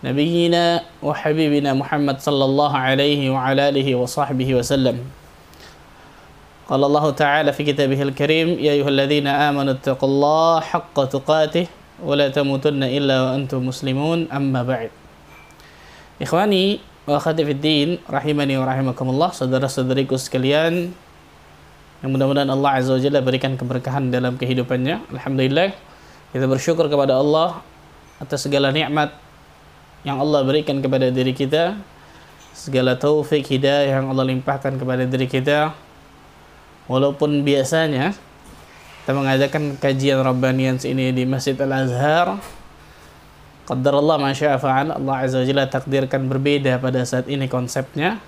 نبينا وحبيبنا محمد صلى الله عليه وعلى آله وصحبه وسلم قال الله تعالى في كتابه الكريم يا أيها الذين آمنوا اتقوا الله حق تقاته ولا تموتن إلا وأنتم مسلمون أما بعد إخواني وأخواتي في الدين رحمني ورحمكم الله صدر صدرك وسكليان yang mudah-mudahan Allah Azza wa Jalla berikan keberkahan dalam kehidupannya. Alhamdulillah. Kita bersyukur kepada Allah atas segala nikmat yang Allah berikan kepada diri kita segala taufik hidayah yang Allah limpahkan kepada diri kita walaupun biasanya kita mengadakan kajian Rabbanians ini di Masjid Al-Azhar Qaddar Allah Masya fa'al Allah Azza wa Jalla takdirkan berbeda pada saat ini konsepnya.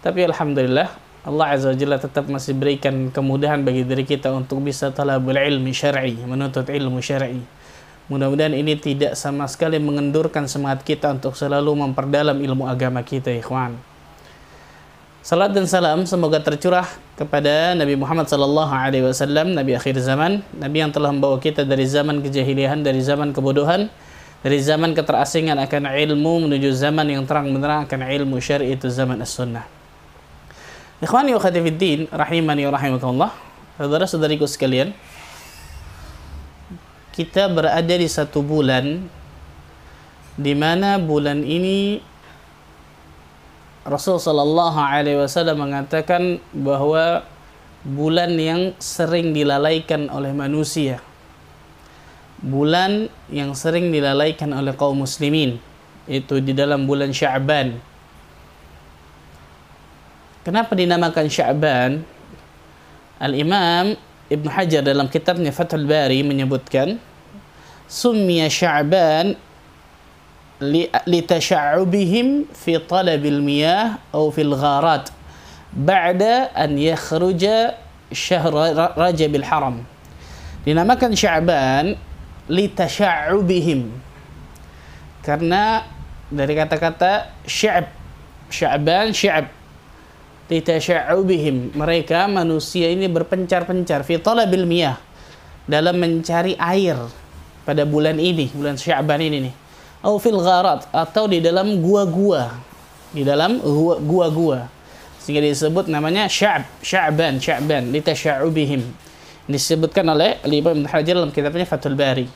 Tapi Alhamdulillah Allah Azza wa Jalla tetap masih berikan kemudahan bagi diri kita untuk bisa talabul ilmi syar'i menuntut ilmu syar'i Mudah-mudahan ini tidak sama sekali mengendurkan semangat kita untuk selalu memperdalam ilmu agama kita, ikhwan. Salat dan salam semoga tercurah kepada Nabi Muhammad sallallahu alaihi wasallam, nabi akhir zaman, nabi yang telah membawa kita dari zaman kejahilian, dari zaman kebodohan, dari zaman keterasingan akan ilmu menuju zaman yang terang benderang akan ilmu syar'i itu zaman as-sunnah. Ikhwani wa akhwati fiddin, rahimani wa rahimakumullah. Saudara-saudariku sekalian, kita berada di satu bulan di mana bulan ini Rasul sallallahu alaihi wasallam mengatakan bahwa bulan yang sering dilalaikan oleh manusia. Bulan yang sering dilalaikan oleh kaum muslimin itu di dalam bulan Sya'ban. Kenapa dinamakan Sya'ban? Al-Imam Ibn Hajar dalam kitabnya Fathul Bari menyebutkan summiya Sya'ban litasha'ubihim fi talabil miyah atau fil gharat ba'da an yakhruja syahr Rajabil Haram. Dinamakan Sya'ban litasha'ubihim karena dari kata-kata sya'b Sya'ban sya'b litasha'ubihim mereka manusia ini berpencar-pencar fi talabil dalam mencari air pada bulan ini bulan Sya'ban ini nih. Atau fil gharat atau di dalam gua-gua di dalam gua-gua. Sehingga disebut namanya Sya'b Sya'ban Sya'ban litasha'ubihim disebutkan oleh Imam Ibn Hajar dalam kitabnya Fathul Bari.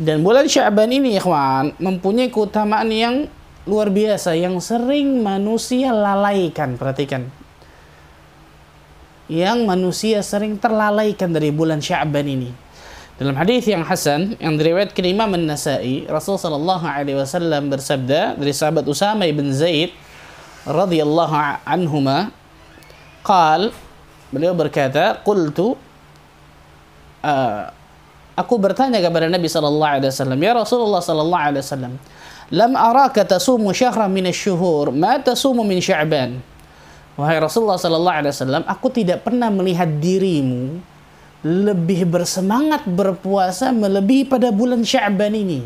Dan bulan Sya'ban ini ikhwan mempunyai keutamaan yang luar biasa yang sering manusia lalaikan. Perhatikan. Yang manusia sering terlalaikan dari bulan Sya'ban ini. Dalam hadis yang hasan yang diriwayatkan Imam An-Nasa'i, Rasul sallallahu alaihi wasallam bersabda dari sahabat Usama bin Zaid radhiyallahu anhuma, qal beliau berkata, "Qultu uh, aku bertanya kepada Nabi sallallahu alaihi wasallam, ya Rasulullah sallallahu alaihi wasallam, lam araka tasumu syahra min asy-syuhur ma tasumu min sya'ban. Wahai Rasulullah sallallahu alaihi wasallam aku tidak pernah melihat dirimu lebih bersemangat berpuasa melebihi pada bulan Sya'ban ini.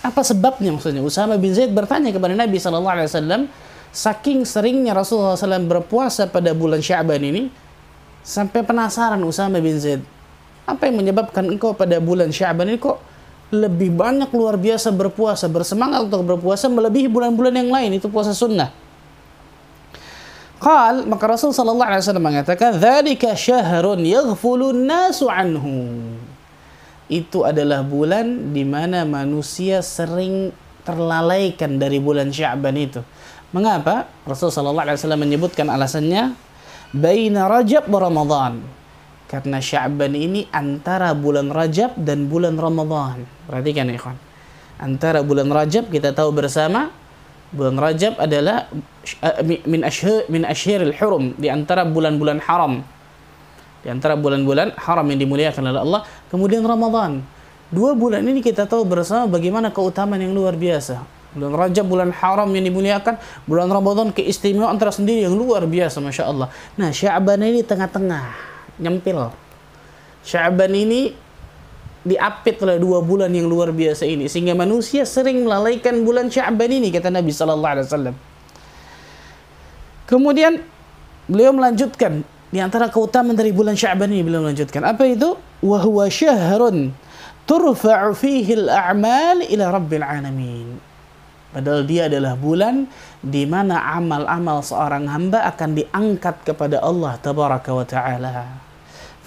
Apa sebabnya? Maksudnya Usama bin Zaid bertanya kepada Nabi sallallahu alaihi wasallam saking seringnya Rasulullah SAW berpuasa pada bulan Sya'ban ini sampai penasaran Usama bin Zaid apa yang menyebabkan engkau pada bulan Sya'ban ini kok lebih banyak luar biasa berpuasa, bersemangat untuk berpuasa melebihi bulan-bulan yang lain itu puasa sunnah. Qal maka Rasul sallallahu alaihi wasallam mengatakan dzalika syahrun yaghfulun nasu anhu. Itu adalah bulan di mana manusia sering terlalaikan dari bulan Sya'ban itu. Mengapa? Rasul sallallahu alaihi wasallam menyebutkan alasannya baina Rajab wa Ramadan. Karena Sya'ban ini antara bulan Rajab dan bulan Ramadan. Perhatikan ya ikhwan. Antara bulan Rajab kita tahu bersama bulan Rajab adalah min ashhur min ashhuril hurum di antara bulan-bulan haram. Di antara bulan-bulan haram yang dimuliakan oleh Allah, kemudian Ramadan. Dua bulan ini kita tahu bersama bagaimana keutamaan yang luar biasa. Bulan Rajab bulan haram yang dimuliakan, bulan Ramadan keistimewaan tersendiri yang luar biasa Masya Allah. Nah Sya'ban ini tengah-tengah, nyempil. Sya'ban ini diapit oleh dua bulan yang luar biasa ini sehingga manusia sering melalaikan bulan Sya'ban ini kata Nabi sallallahu alaihi wasallam. Kemudian beliau melanjutkan di antara keutamaan dari bulan Sya'ban ini beliau melanjutkan apa itu? Wa huwa syahrun turfa'u fihi al-a'mal ila rabbil alamin Padahal dia adalah bulan di mana amal-amal seorang hamba akan diangkat kepada Allah tabaraka wa taala.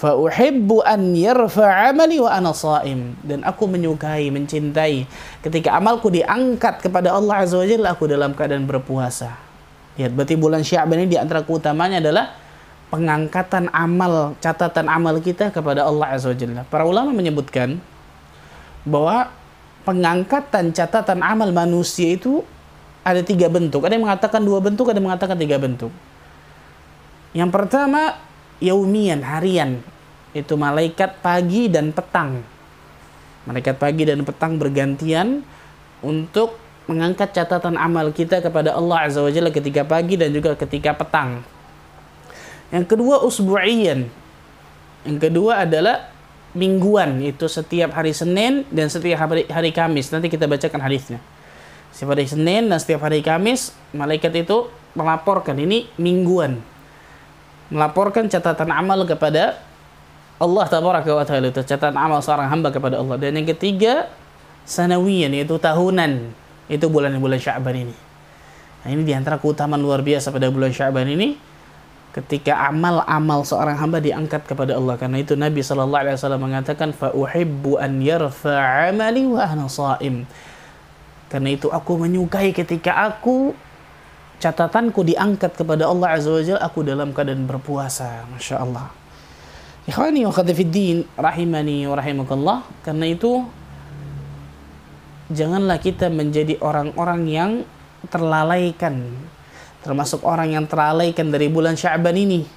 Fa uhibbu an yarfa 'amali wa ana sha'im dan aku menyukai mencintai ketika amalku diangkat kepada Allah azza wajalla aku dalam keadaan berpuasa. Lihat berarti bulan Sya'ban ini di antara keutamanya adalah pengangkatan amal catatan amal kita kepada Allah azza wajalla. Para ulama menyebutkan bahwa pengangkatan catatan amal manusia itu ada tiga bentuk. Ada yang mengatakan dua bentuk, ada yang mengatakan tiga bentuk. Yang pertama, yaumian, harian. Itu malaikat pagi dan petang. Malaikat pagi dan petang bergantian untuk mengangkat catatan amal kita kepada Allah Azza wa Jalla ketika pagi dan juga ketika petang. Yang kedua, usbu'iyan. Yang kedua adalah mingguan itu setiap hari Senin dan setiap hari, hari Kamis. Nanti kita bacakan hadisnya. Setiap hari Senin dan setiap hari Kamis malaikat itu melaporkan ini mingguan. Melaporkan catatan amal kepada Allah tabaraka wa taala itu catatan amal seorang hamba kepada Allah. Dan yang ketiga sanawiyan yaitu tahunan. Itu bulan-bulan Sya'ban ini. Nah, ini di antara keutamaan luar biasa pada bulan Sya'ban ini ketika amal-amal seorang hamba diangkat kepada Allah karena itu Nabi Shallallahu Alaihi Wasallam mengatakan fa uhibbu an yarfa amali wa ana saim karena itu aku menyukai ketika aku catatanku diangkat kepada Allah Azza wa Jalla aku dalam keadaan berpuasa Masya Allah Ikhwani wa khatifiddin rahimani wa rahimakallah. Karena itu janganlah kita menjadi orang-orang yang terlalaikan termasuk orang yang teralaikan dari bulan Sya'ban ini.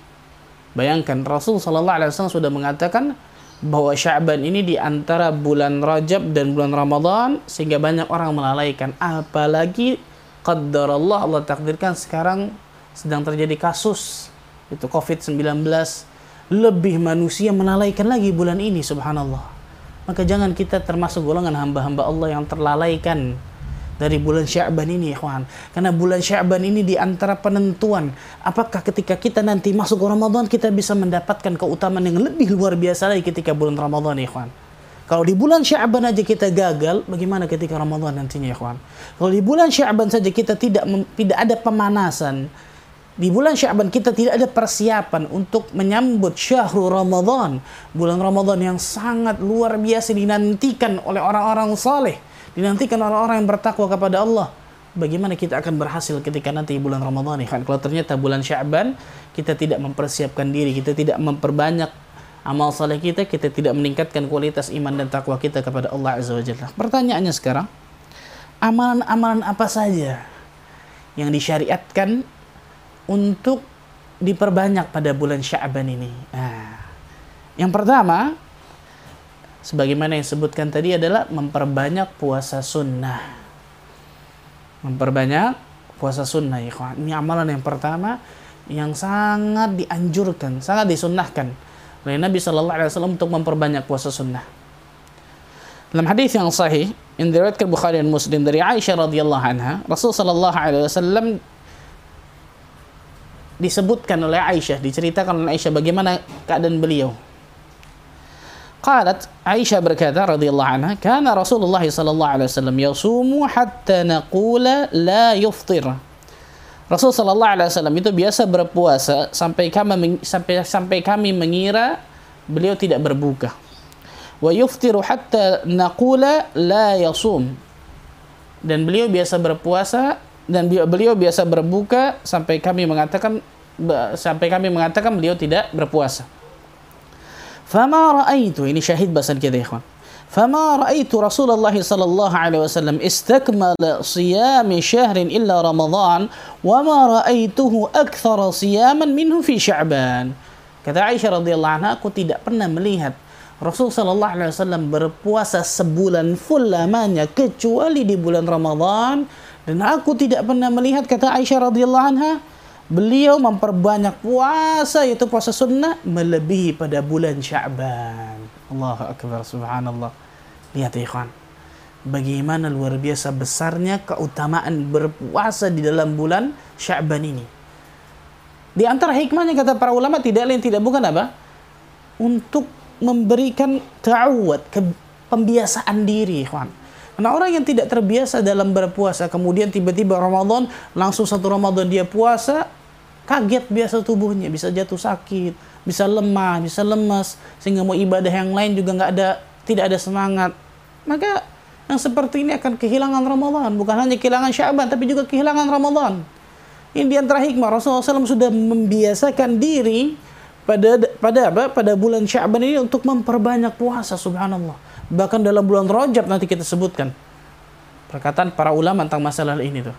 Bayangkan Rasul sallallahu alaihi wasallam sudah mengatakan bahwa Sya'ban ini di antara bulan Rajab dan bulan Ramadan sehingga banyak orang melalaikan. Apalagi qaddarallah Allah takdirkan sekarang sedang terjadi kasus itu Covid-19 lebih manusia melalaikan lagi bulan ini subhanallah maka jangan kita termasuk golongan hamba-hamba Allah yang terlalaikan dari bulan Sya'ban ini, ikhwan. Karena bulan Sya'ban ini di antara penentuan apakah ketika kita nanti masuk ke Ramadan kita bisa mendapatkan keutamaan yang lebih luar biasa lagi ketika bulan Ramadan, ikhwan. Kalau di bulan Sya'ban aja kita gagal, bagaimana ketika Ramadan nantinya, ikhwan? Kalau di bulan Sya'ban saja kita tidak tidak ada pemanasan, di bulan Sya'ban kita tidak ada persiapan untuk menyambut syahrul Ramadan, bulan Ramadan yang sangat luar biasa dinantikan oleh orang-orang saleh dinantikan orang-orang yang bertakwa kepada Allah. Bagaimana kita akan berhasil ketika nanti bulan Ramadan ya? Kalau ternyata bulan Sya'ban kita tidak mempersiapkan diri, kita tidak memperbanyak amal saleh kita, kita tidak meningkatkan kualitas iman dan takwa kita kepada Allah Azza wa Jalla. Pertanyaannya sekarang, amalan-amalan apa saja yang disyariatkan untuk diperbanyak pada bulan Sya'ban ini? Nah, yang pertama, sebagaimana yang disebutkan tadi adalah memperbanyak puasa sunnah. Memperbanyak puasa sunnah ya Ini amalan yang pertama yang sangat dianjurkan, sangat disunnahkan oleh Nabi Shallallahu Alaihi Wasallam untuk memperbanyak puasa sunnah. Dalam hadis yang sahih yang diriwayatkan Bukhari dan Muslim dari Aisyah radhiyallahu anha, Rasul Shallallahu Alaihi Wasallam disebutkan oleh Aisyah, diceritakan oleh Aisyah bagaimana keadaan beliau. Qalat Aisyah berkata radhiyallahu anha, "Kana Rasulullah sallallahu alaihi wasallam yasumu hatta naqula la yuftir." Rasul Shallallahu Alaihi Wasallam itu biasa berpuasa sampai kami sampai sampai kami mengira beliau tidak berbuka. Wa yuftiru hatta naqula la yasum. Dan beliau biasa berpuasa dan beliau biasa berbuka sampai kami mengatakan sampai kami mengatakan beliau tidak berpuasa. Fama ra'aitu ini syahid bahasan kita ikhwan. فما رأيت رسول الله صلى الله عليه وسلم استكمل صيام شهر إلا رمضان وما رأيته أكثر صياما منه في شعبان kata Aisyah radhiyallahu anha aku tidak pernah melihat Rasul sallallahu alaihi wasallam berpuasa sebulan full lamanya kecuali di bulan Ramadan dan aku tidak pernah melihat kata Aisyah radhiyallahu anha beliau memperbanyak puasa yaitu puasa sunnah melebihi pada bulan Sya'ban. Allahu akbar subhanallah. Lihat ya ikhwan. Bagaimana luar biasa besarnya keutamaan berpuasa di dalam bulan Sya'ban ini. Di antara hikmahnya kata para ulama tidak lain tidak bukan apa? Untuk memberikan ta'awud, ke pembiasaan diri, ikhwan. Nah orang yang tidak terbiasa dalam berpuasa, kemudian tiba-tiba Ramadan, langsung satu Ramadan dia puasa, kaget biasa tubuhnya, bisa jatuh sakit, bisa lemah, bisa lemas, sehingga mau ibadah yang lain juga nggak ada, tidak ada semangat. Maka yang seperti ini akan kehilangan Ramadan, bukan hanya kehilangan Syaban, tapi juga kehilangan Ramadan. Ini di antara hikmah Rasulullah SAW sudah membiasakan diri pada pada apa? Pada bulan Sya'ban ini untuk memperbanyak puasa subhanallah. Bahkan dalam bulan Rajab nanti kita sebutkan perkataan para ulama tentang masalah ini tuh.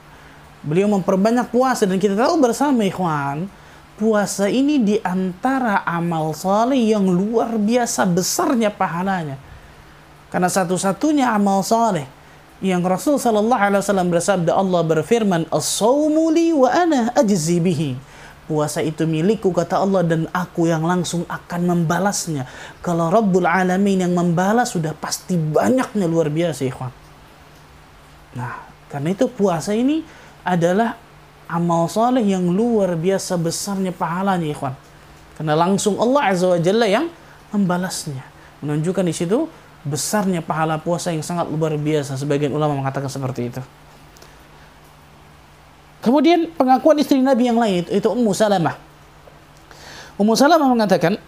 Beliau memperbanyak puasa dan kita tahu bersama ikhwan, puasa ini di antara amal saleh yang luar biasa besarnya pahalanya. Karena satu-satunya amal saleh yang Rasul sallallahu alaihi wasallam bersabda Allah berfirman, "As-saumu li wa ana ajzi bihi." Puasa itu milikku kata Allah dan aku yang langsung akan membalasnya. Kalau Rabbul Alamin yang membalas sudah pasti banyaknya luar biasa ikhwan. Nah, karena itu puasa ini adalah amal soleh yang luar biasa besarnya pahalanya ikhwan. Karena langsung Allah Azza wa Jalla yang membalasnya. Menunjukkan di situ besarnya pahala puasa yang sangat luar biasa. Sebagian ulama mengatakan seperti itu. Kemudian pengakuan istri Nabi yang lain itu, itu Ummu Salamah. Ummu Salamah mengatakan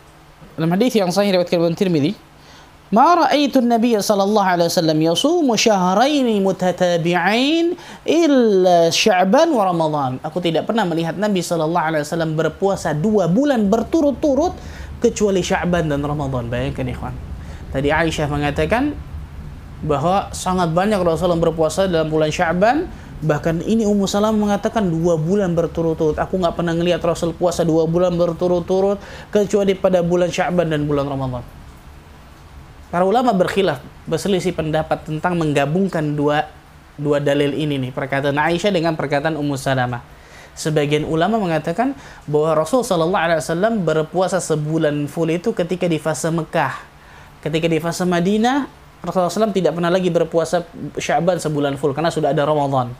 dalam hadis yang sahih riwayat Ibnu Tirmizi, "Ma ra'aitu an-nabiy sallallahu alaihi wasallam yasumu syahrain mutatabi'ain illa Sya'ban wa Ramadan." Aku tidak pernah melihat Nabi sallallahu alaihi wasallam berpuasa dua bulan berturut-turut kecuali Sya'ban dan Ramadan. Bayangkan ikhwan. Tadi Aisyah mengatakan bahwa sangat banyak Rasulullah berpuasa dalam bulan Sya'ban Bahkan ini Ummu Salam mengatakan dua bulan berturut-turut. Aku nggak pernah ngelihat Rasul puasa dua bulan berturut-turut kecuali pada bulan Sya'ban dan bulan Ramadan. Para ulama berkhilaf, berselisih pendapat tentang menggabungkan dua dua dalil ini nih, perkataan Aisyah dengan perkataan Ummu Salamah. Sebagian ulama mengatakan bahwa Rasul Shallallahu Alaihi Wasallam berpuasa sebulan full itu ketika di fase Mekah. Ketika di fase Madinah, Rasulullah SAW tidak pernah lagi berpuasa Syaban sebulan full karena sudah ada Ramadan.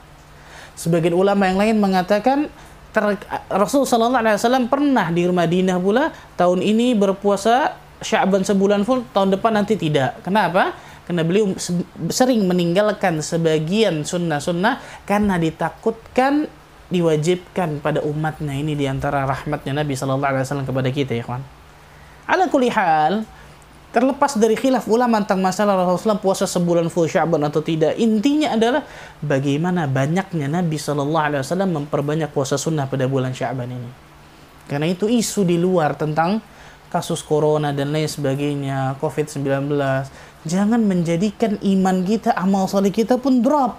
Sebagian ulama yang lain mengatakan ter, Rasul Sallallahu Alaihi Wasallam pernah di Madinah pula tahun ini berpuasa Syaban sebulan full, tahun depan nanti tidak. Kenapa? Karena beliau sering meninggalkan sebagian sunnah-sunnah karena ditakutkan diwajibkan pada umatnya ini di antara rahmatnya Nabi Sallallahu Alaihi Wasallam kepada kita ya kawan. Ala kulihal, Terlepas dari khilaf ulama tentang masalah Rasulullah puasa sebulan full Sya'ban atau tidak, intinya adalah bagaimana banyaknya Nabi Shallallahu Alaihi Wasallam memperbanyak puasa sunnah pada bulan Sya'ban ini. Karena itu isu di luar tentang kasus corona dan lain sebagainya, COVID-19, jangan menjadikan iman kita, amal soleh kita pun drop.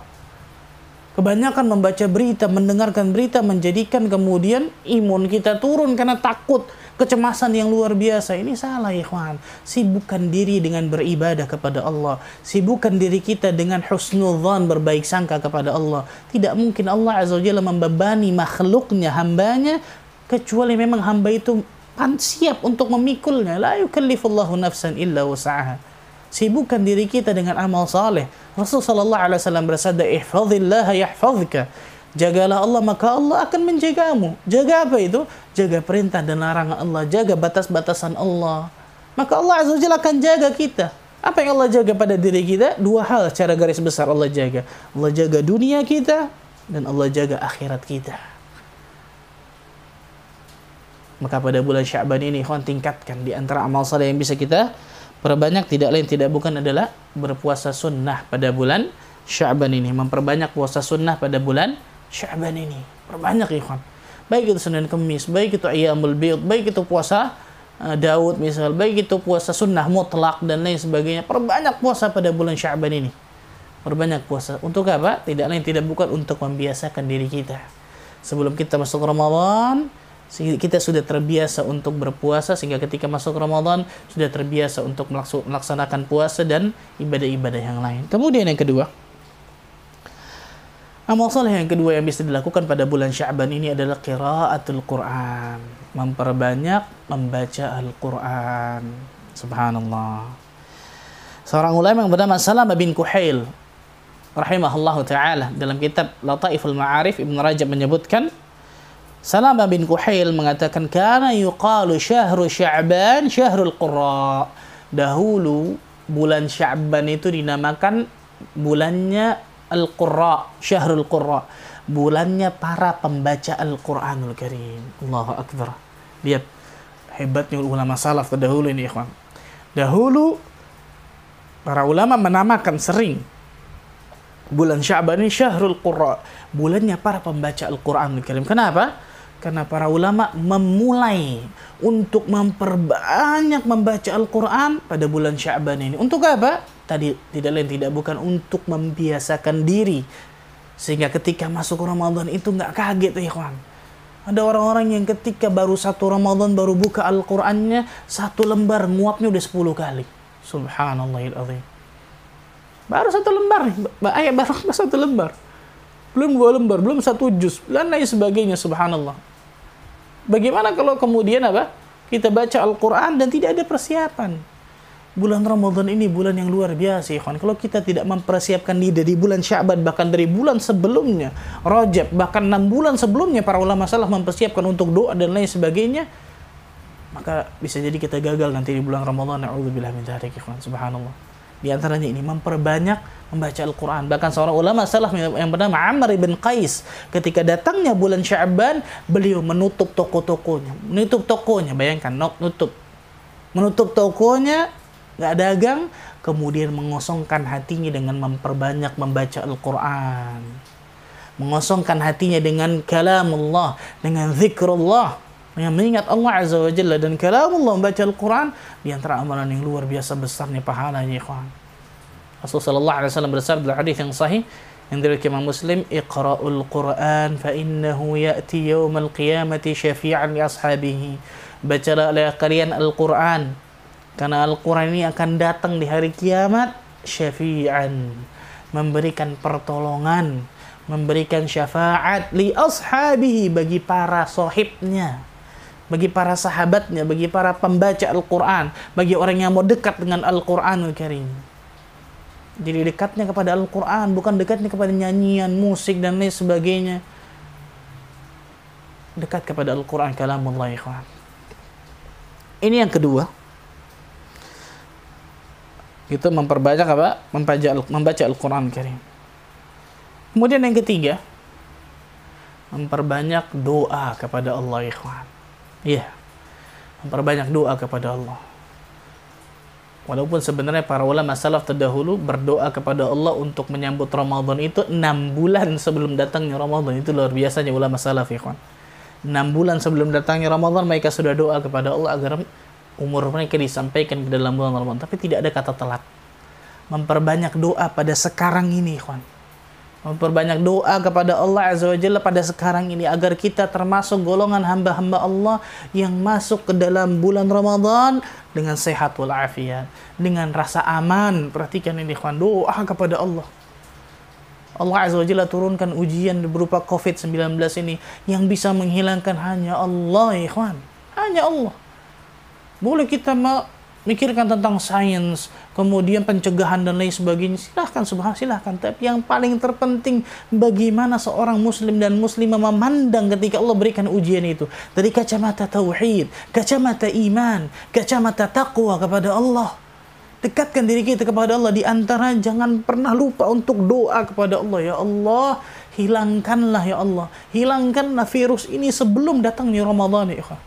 Kebanyakan membaca berita, mendengarkan berita menjadikan kemudian imun kita turun karena takut kecemasan yang luar biasa. Ini salah ikhwan. Sibukkan diri dengan beribadah kepada Allah. Sibukkan diri kita dengan husnudzan berbaik sangka kepada Allah. Tidak mungkin Allah Azza wa Jalla membebani makhluknya, hambanya, kecuali memang hamba itu siap untuk memikulnya. La yukallifullahu nafsan illa wasa'aha. Sibukkan diri kita dengan amal saleh. Rasulullah SAW bersabda, "Ihfazillah yahfazka." Jagalah Allah maka Allah akan menjagamu. Jaga apa itu? Jaga perintah dan larangan Allah, jaga batas-batasan Allah. Maka Allah Azza Jalla akan jaga kita. Apa yang Allah jaga pada diri kita? Dua hal secara garis besar Allah jaga. Allah jaga dunia kita dan Allah jaga akhirat kita. Maka pada bulan Syaban ini ikhwan tingkatkan di antara amal saleh yang bisa kita perbanyak tidak lain tidak bukan adalah berpuasa sunnah pada bulan Syaban ini, memperbanyak puasa sunnah pada bulan Syaban ini. Perbanyak ikhwan. Baik itu Senin Kemis, baik itu Ayyamul Bid, baik itu puasa uh, Daud misal, baik itu puasa sunnah mutlak dan lain sebagainya. Perbanyak puasa pada bulan Syaban ini. Perbanyak puasa. Untuk apa? Tidak lain tidak bukan untuk membiasakan diri kita. Sebelum kita masuk Ramadan, kita sudah terbiasa untuk berpuasa sehingga ketika masuk Ramadan sudah terbiasa untuk melaksanakan puasa dan ibadah-ibadah yang lain. Kemudian yang kedua, amal soleh yang kedua yang bisa dilakukan pada bulan Sya'ban ini adalah qiraatul Quran, memperbanyak membaca Al-Quran. Subhanallah. Seorang ulama yang bernama Salam bin Kuhail rahimahullah taala dalam kitab Lataiful Ma'arif Ibn Rajab menyebutkan Salamah bin Kuhail mengatakan kana yuqalu syahru Sya'ban syahrul qurra. Dahulu bulan Sya'ban itu dinamakan bulannya Al-Qurra, syahrul qurra. Bulannya para pembaca Al-Qur'anul Karim. Allahu akbar. Lihat hebatnya ulama salaf terdahulu ini, ikhwan. Dahulu para ulama menamakan sering bulan Sya'ban ini syahrul qurra, bulannya para pembaca Al-Qur'anul Karim. Kenapa? Karena para ulama memulai untuk memperbanyak membaca Al-Quran pada bulan Syaban ini. Untuk apa? Tadi tidak lain tidak bukan untuk membiasakan diri. Sehingga ketika masuk Ramadan itu nggak kaget ya kawan. Ada orang-orang yang ketika baru satu Ramadan baru buka Al-Qur'annya satu lembar nguapnya udah 10 kali. Subhanallahiladzim. Baru satu lembar ayat baru satu lembar. Belum dua lembar, belum satu juz, dan lain sebagainya subhanallah. Bagaimana kalau kemudian apa? Kita baca Al-Quran dan tidak ada persiapan. Bulan Ramadan ini bulan yang luar biasa, ikhwan. Kalau kita tidak mempersiapkan diri dari bulan Syaban, bahkan dari bulan sebelumnya, Rajab, bahkan enam bulan sebelumnya, para ulama salah mempersiapkan untuk doa dan lain sebagainya, maka bisa jadi kita gagal nanti di bulan Ramadan. Na'udzubillah min ikhwan. Subhanallah. Di antaranya ini memperbanyak membaca Al-Quran. Bahkan seorang ulama salaf yang bernama Amr ibn Qais ketika datangnya bulan Sya'ban, beliau menutup toko-tokonya. Menutup tokonya, bayangkan, nutup. Menutup tokonya, nggak dagang, kemudian mengosongkan hatinya dengan memperbanyak membaca Al-Quran. Mengosongkan hatinya dengan kalamullah, dengan zikrullah, dengan mengingat Allah Azza wa Jalla dan kalamullah membaca Al-Quran di antara amalan yang luar biasa besarnya pahalanya ikhwan. Rasulullah sallallahu alaihi wasallam bersabda dalam hadis yang sahih yang diriwayatkan Imam Muslim, "Iqra'ul Qur'an fa innahu ya'ti yaumal qiyamati syafi'an li ashabihi." Bacalah oleh kalian Al-Qur'an karena Al-Qur'an ini akan datang di hari kiamat syafi'an, memberikan pertolongan, memberikan syafaat li ashabihi bagi para sahibnya bagi para sahabatnya, bagi para pembaca Al-Quran, bagi orang yang mau dekat dengan Al-Quranul Karim. Jadi dekatnya kepada Al-Quran, bukan dekatnya kepada nyanyian, musik, dan lain sebagainya. Dekat kepada Al-Quran, kalamullah ikhwan. Ini yang kedua. Itu memperbanyak apa? Membaca, membaca Al-Quran Karim. Kemudian yang ketiga, memperbanyak doa kepada Allah ikhwan. Iya. Memperbanyak doa kepada Allah Walaupun sebenarnya para ulama salaf terdahulu berdoa kepada Allah untuk menyambut Ramadan itu enam bulan sebelum datangnya Ramadan. Itu luar biasanya ulama salaf ya kawan. Enam bulan sebelum datangnya Ramadan mereka sudah doa kepada Allah agar umur mereka disampaikan ke dalam bulan Ramadan. Tapi tidak ada kata telat. Memperbanyak doa pada sekarang ini kawan memperbanyak doa kepada Allah Azza wa Jalla pada sekarang ini agar kita termasuk golongan hamba-hamba Allah yang masuk ke dalam bulan Ramadan dengan sehat walafiat, dengan rasa aman. Perhatikan ini ikhwan, doa kepada Allah. Allah Azza wa Jalla turunkan ujian berupa COVID-19 ini yang bisa menghilangkan hanya Allah, ikhwan. Hanya Allah. Boleh kita mikirkan tentang sains, kemudian pencegahan dan lain sebagainya. Silahkan, subhanallah, silahkan. Tapi yang paling terpenting, bagaimana seorang muslim dan muslimah memandang ketika Allah berikan ujian itu. Dari kacamata tauhid, kacamata iman, kacamata taqwa kepada Allah. Dekatkan diri kita kepada Allah. Di antara jangan pernah lupa untuk doa kepada Allah. Ya Allah, hilangkanlah ya Allah. Hilangkanlah virus ini sebelum datangnya Ramadan ya Allah.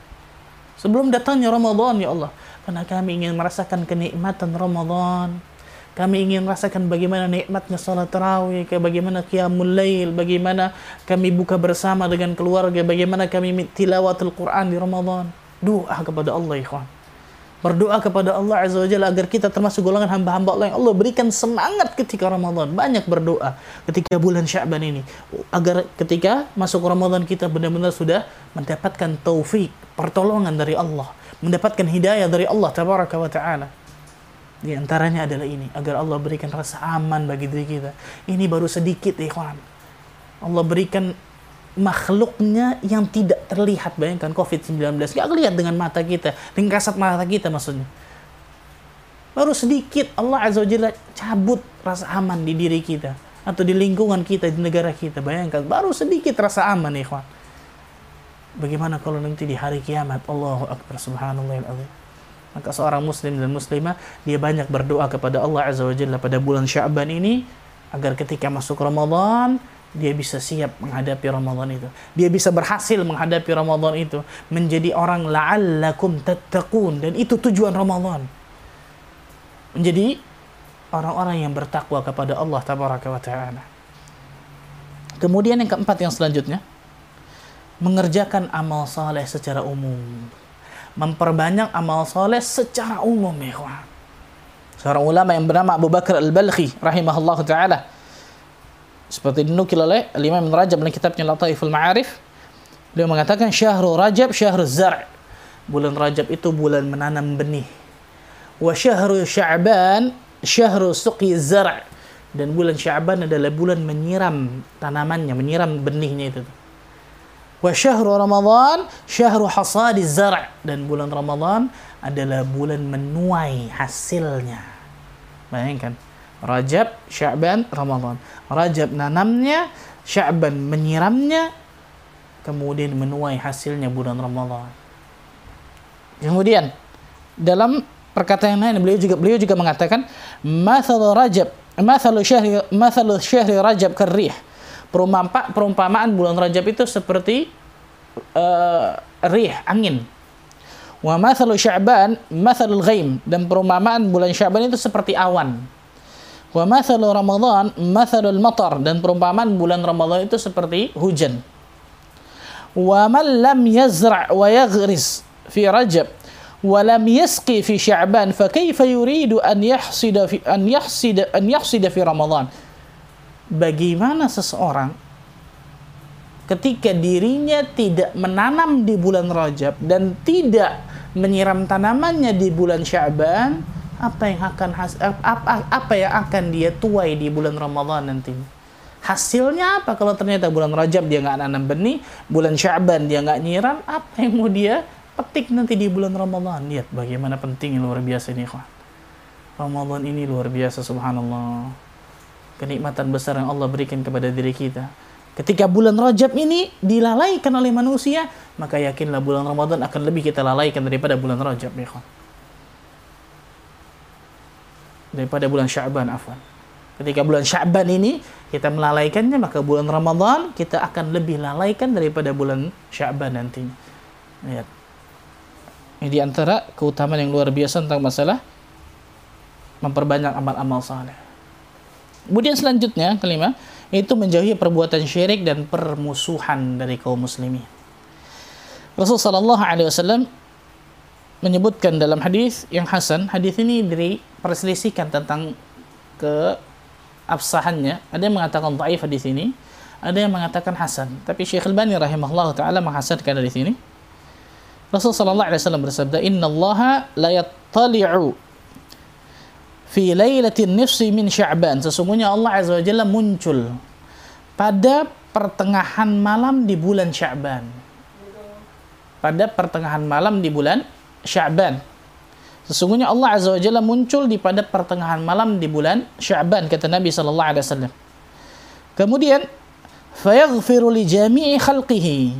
Sebelum datangnya Ramadan ya Allah karena kami ingin merasakan kenikmatan Ramadan. Kami ingin merasakan bagaimana nikmatnya salat tarawih, bagaimana qiyamul lail, bagaimana kami buka bersama dengan keluarga, bagaimana kami tilawatul Quran di Ramadan. Doa kepada Allah, ikhwan. Berdoa kepada Allah Azza wa Jalla agar kita termasuk golongan hamba-hamba Allah yang Allah berikan semangat ketika Ramadan. Banyak berdoa ketika bulan Sya'ban ini. Agar ketika masuk Ramadan kita benar-benar sudah mendapatkan taufik, pertolongan dari Allah. Mendapatkan hidayah dari Allah Tabaraka wa Ta'ala. Di antaranya adalah ini. Agar Allah berikan rasa aman bagi diri kita. Ini baru sedikit, ikhwan. Allah berikan makhluknya yang tidak terlihat. Bayangkan COVID-19. Gak kelihatan dengan mata kita. Dengan kasat mata kita maksudnya. Baru sedikit Allah Azza wa Jalla cabut rasa aman di diri kita. Atau di lingkungan kita, di negara kita. Bayangkan, baru sedikit rasa aman, ikhwan. Bagaimana kalau nanti di hari kiamat, Allahu Akbar, subhanallah azim. Maka seorang muslim dan muslimah, dia banyak berdoa kepada Allah Azza wa Jalla pada bulan Sya'ban ini, agar ketika masuk Ramadan, dia bisa siap menghadapi Ramadan itu. Dia bisa berhasil menghadapi Ramadan itu. Menjadi orang la'allakum tattaqun. Dan itu tujuan Ramadan. Menjadi orang-orang yang bertakwa kepada Allah tabaraka wa ta'ala. Kemudian yang keempat yang selanjutnya. Mengerjakan amal saleh secara umum. Memperbanyak amal saleh secara umum. Ya Seorang ulama yang bernama Abu Bakar Al-Balkhi rahimahullah ta'ala. Seperti dinukil oleh Imam Rajab dalam kitabnya Lataiful Ma'arif beliau mengatakan syahrul Rajab syahrul zar' bulan Rajab itu bulan menanam benih. Wa syahrul Sya'ban syahrul suqi zar' dan bulan Sya'ban adalah bulan menyiram tanamannya menyiram benihnya itu wa syahrul Ramadan syahrul hasadi zar' dan bulan Ramadan adalah bulan menuai hasilnya bayangkan Rajab, Sya'ban, Ramadan. Rajab nanamnya, Sya'ban menyiramnya, kemudian menuai hasilnya bulan Ramadan. Kemudian dalam perkataan lain beliau juga beliau juga mengatakan mathal Rajab, mathal syahri mathal syahri Rajab karih. Perumpama, perumpamaan bulan Rajab itu seperti uh, rih, angin. Wa mathalu Sya'ban mathalul ghaim dan perumpamaan bulan Sya'ban itu seperti awan. Wa mathalu Ramadan mathalul matar dan perumpamaan bulan Ramadan itu seperti hujan. Wa man lam yazra' wa yaghris fi Rajab wa lam yasqi fi Sya'ban fa kaifa yuridu an yahsida fi an yahsida an yahsida fi. Bagaimana seseorang ketika dirinya tidak menanam di bulan Rajab dan tidak menyiram tanamannya di bulan Sya'ban, apa yang akan apa, apa yang akan dia tuai di bulan Ramadan nanti? Hasilnya apa kalau ternyata bulan Rajab dia nggak nanam benih bulan Syaban dia nggak nyiram apa yang mau dia petik nanti di bulan Ramadan? Lihat bagaimana penting luar biasa ini kawan Ramadan ini luar biasa subhanallah kenikmatan besar yang Allah berikan kepada diri kita ketika bulan Rajab ini dilalaikan oleh manusia maka yakinlah bulan Ramadan akan lebih kita lalaikan daripada bulan Rajab ya daripada bulan Sya'ban afwan. Ketika bulan Sya'ban ini kita melalaikannya maka bulan Ramadan kita akan lebih lalaikan daripada bulan Sya'ban nantinya. Lihat. Ini di antara keutamaan yang luar biasa tentang masalah memperbanyak amal-amal saleh. Kemudian selanjutnya kelima itu menjauhi perbuatan syirik dan permusuhan dari kaum muslimin. Rasulullah sallallahu alaihi wasallam menyebutkan dalam hadis yang hasan, hadis ini dari perselisihkan tentang ke absahannya. Ada yang mengatakan dhaif hadis ini, ada yang mengatakan hasan. Tapi Syekh Al-Bani rahimahullah taala menghasankan hadis ini. Rasul sallallahu alaihi wasallam bersabda, "Inna Allah la yattali'u fi lailatin nisfi min Sya'ban." Sesungguhnya Allah azza wa jalla muncul pada pertengahan malam di bulan Sya'ban. Pada pertengahan malam di bulan Sya'ban. Sesungguhnya Allah Azza wa Jalla muncul di pada pertengahan malam di bulan Sya'ban kata Nabi sallallahu alaihi wasallam. Kemudian fayaghfiru li jami'i khalqihi.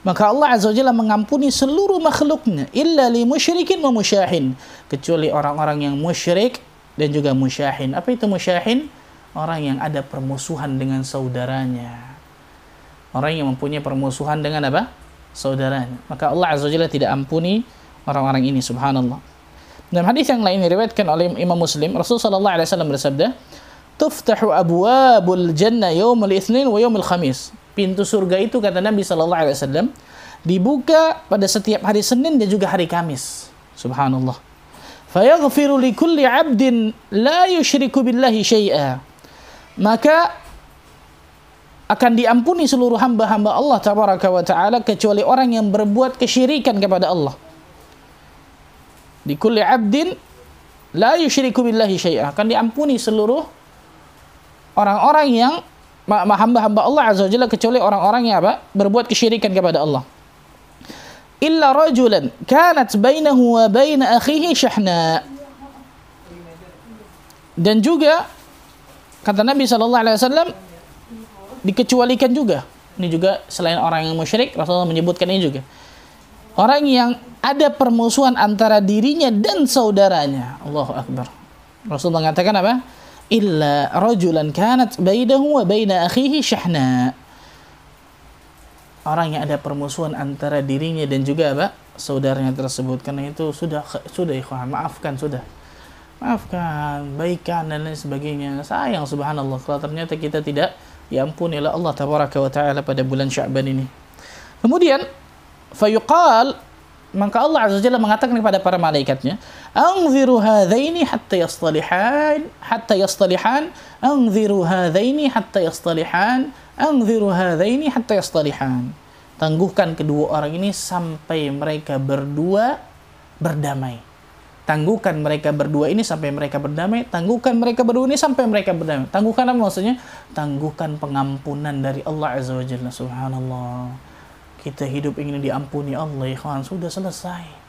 Maka Allah Azza wa Jalla mengampuni seluruh makhluknya illa li musyrikin wa musyahin kecuali orang-orang yang musyrik dan juga musyahin. Apa itu musyahin? Orang yang ada permusuhan dengan saudaranya. Orang yang mempunyai permusuhan dengan apa? Saudaranya. Maka Allah Azza wa Jalla tidak ampuni orang-orang ini subhanallah. Dalam hadis yang lain diriwayatkan oleh Imam Muslim, Rasulullah sallallahu alaihi wasallam bersabda, "Tuftahu abwabul jannah yaumul itsnin wa yaumul khamis." Pintu surga itu kata Nabi sallallahu alaihi wasallam dibuka pada setiap hari Senin dan juga hari Kamis. Subhanallah. Fayaghfiru li kulli 'abdin la yushriku billahi syai'a. Maka akan diampuni seluruh hamba-hamba Allah tabaraka wa taala kecuali orang yang berbuat kesyirikan kepada Allah. Di kulli 'abdin la yushriku billahi syai'a akan diampuni seluruh orang-orang yang hamba-hamba Allah azza wajalla kecuali orang-orang yang apa? berbuat kesyirikan kepada Allah. Illa rajulan kanat bainahu wa bain akhihi syahna. Dan juga kata Nabi sallallahu alaihi wasallam dikecualikan juga. Ini juga selain orang yang musyrik Rasulullah menyebutkan ini juga. Orang yang ada permusuhan antara dirinya dan saudaranya. Allahu Akbar. Rasul mengatakan apa? Illa rajulan kanat bainahu wa baina akhihi syahna. Orang yang ada permusuhan antara dirinya dan juga apa? saudaranya tersebut karena itu sudah sudah ikhwan maafkan sudah maafkan baikan dan lain sebagainya sayang subhanallah kalau ternyata kita tidak diampuni oleh Allah tabaraka wa taala pada bulan Sya'ban ini kemudian fayuqal maka Allah Azza Jalla mengatakan kepada para malaikatnya, "Anziru hadzaini hatta yastalihan, hatta yastalihan, anziru hadzaini hatta yastalihan, anziru hadzaini hatta yastalihan." Tangguhkan kedua orang ini sampai mereka berdua berdamai. Tangguhkan mereka berdua ini sampai mereka berdamai. Tangguhkan mereka berdua ini sampai mereka berdamai. Tangguhkan apa maksudnya? Tangguhkan pengampunan dari Allah Azza wa Jalla. Subhanallah kita hidup ingin diampuni Allah ikhwan sudah selesai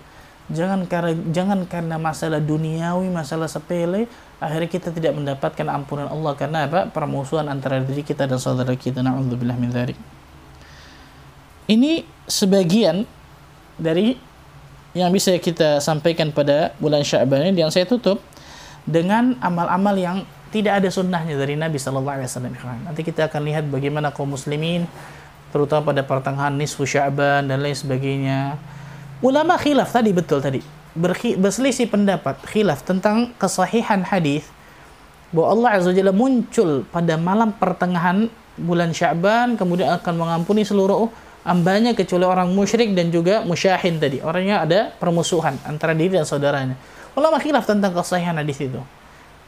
jangan karena jangan karena masalah duniawi masalah sepele akhirnya kita tidak mendapatkan ampunan Allah karena apa permusuhan antara diri kita dan saudara kita naudzubillah min dzalik ini sebagian dari yang bisa kita sampaikan pada bulan Sya'ban ini yang saya tutup dengan amal-amal yang tidak ada sunnahnya dari Nabi Shallallahu Alaihi Wasallam. Nanti kita akan lihat bagaimana kaum muslimin terutama pada pertengahan nisfu Sya'ban dan lain sebagainya. Ulama khilaf tadi betul tadi. berselisih pendapat khilaf tentang kesahihan hadis bahwa Allah Azza Jalla muncul pada malam pertengahan bulan Sya'ban kemudian akan mengampuni seluruh ambanya kecuali orang musyrik dan juga musyahin tadi. Orangnya ada permusuhan antara diri dan saudaranya. Ulama khilaf tentang kesahihan hadis itu.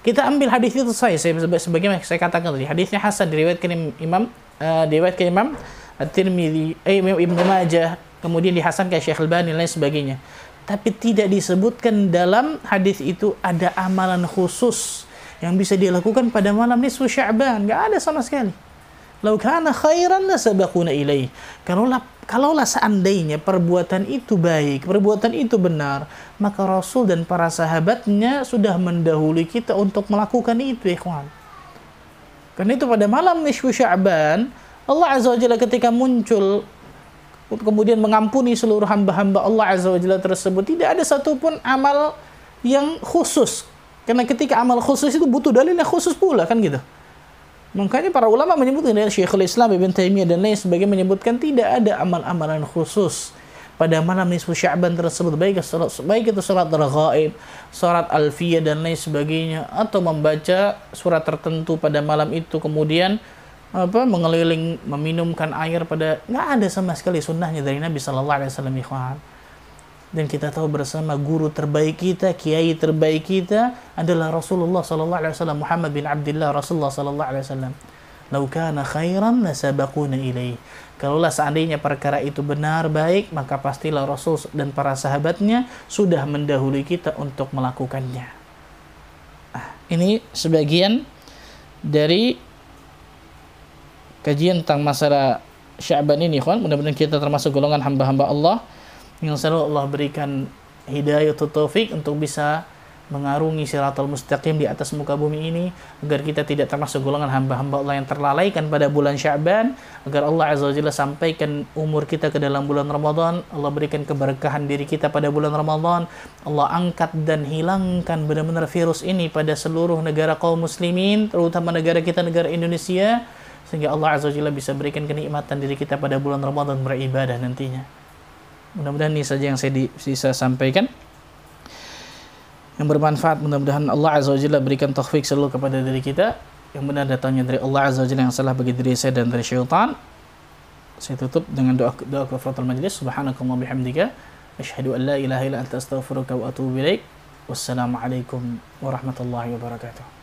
Kita ambil hadis itu saya sebagaimana saya katakan tadi. Hadisnya Hasan diriwayatkan Imam uh, diriwayatkan Imam At-Tirmidzi, eh, Imam Ibnu Majah, kemudian dihasankan Syekh Al-Bani lain sebagainya. Tapi tidak disebutkan dalam hadis itu ada amalan khusus yang bisa dilakukan pada malam nisfu Sya'ban. Enggak ada sama sekali. Lau kana khairan sabaquna ilaih. Kalaulah kalaulah seandainya perbuatan itu baik, perbuatan itu benar, maka Rasul dan para sahabatnya sudah mendahului kita untuk melakukan itu, ikhwan. Karena itu pada malam nisfu Sya'ban, Allah Azza wa Jalla ketika muncul kemudian mengampuni seluruh hamba-hamba Allah Azza wa Jalla tersebut. Tidak ada satupun amal yang khusus. Karena ketika amal khusus itu butuh dalilnya khusus pula kan gitu. Makanya para ulama menyebutkan dari Syekhul Islam Ibn Taimiyah dan lain sebagainya menyebutkan tidak ada amal-amalan khusus pada malam nisfu Sya'ban tersebut. Baik salat baik itu salat raghaib, salat alfiyah dan lain sebagainya atau membaca surat tertentu pada malam itu. Kemudian apa mengeliling meminumkan air pada nggak ada sama sekali sunnahnya dari Nabi Shallallahu Alaihi Wasallam ikhwan dan kita tahu bersama guru terbaik kita kiai terbaik kita adalah Rasulullah Shallallahu Alaihi Wasallam Muhammad bin Abdullah Rasulullah Shallallahu Alaihi Wasallam Lau kana khairan lasabaquna ilaih. Kalaulah seandainya perkara itu benar baik, maka pastilah Rasul dan para sahabatnya sudah mendahului kita untuk melakukannya. Ah, ini sebagian dari kajian tentang masalah Sya'ban ini kawan mudah-mudahan kita termasuk golongan hamba-hamba Allah yang selalu Allah berikan hidayah atau taufik untuk bisa mengarungi siratal mustaqim di atas muka bumi ini agar kita tidak termasuk golongan hamba-hamba Allah yang terlalaikan pada bulan Sya'ban agar Allah Azza wa Jalla sampaikan umur kita ke dalam bulan Ramadan Allah berikan keberkahan diri kita pada bulan Ramadan Allah angkat dan hilangkan benar-benar virus ini pada seluruh negara kaum muslimin terutama negara kita negara Indonesia sehingga Allah Azza Jalla bisa berikan kenikmatan diri kita pada bulan Ramadan beribadah nantinya. Mudah-mudahan ini saja yang saya bisa sampaikan. Yang bermanfaat mudah-mudahan Allah Azza wa Jalla berikan taufik selalu kepada diri kita. Yang benar datangnya dari Allah Azza wa Jalla yang salah bagi diri saya dan dari syaitan. Saya tutup dengan doa doa kafaratul majlis. Subhanakallah bihamdika. Asyhadu an la ilaha illa anta astaghfiruka wa atubu ilaik. Wassalamualaikum warahmatullahi wabarakatuh.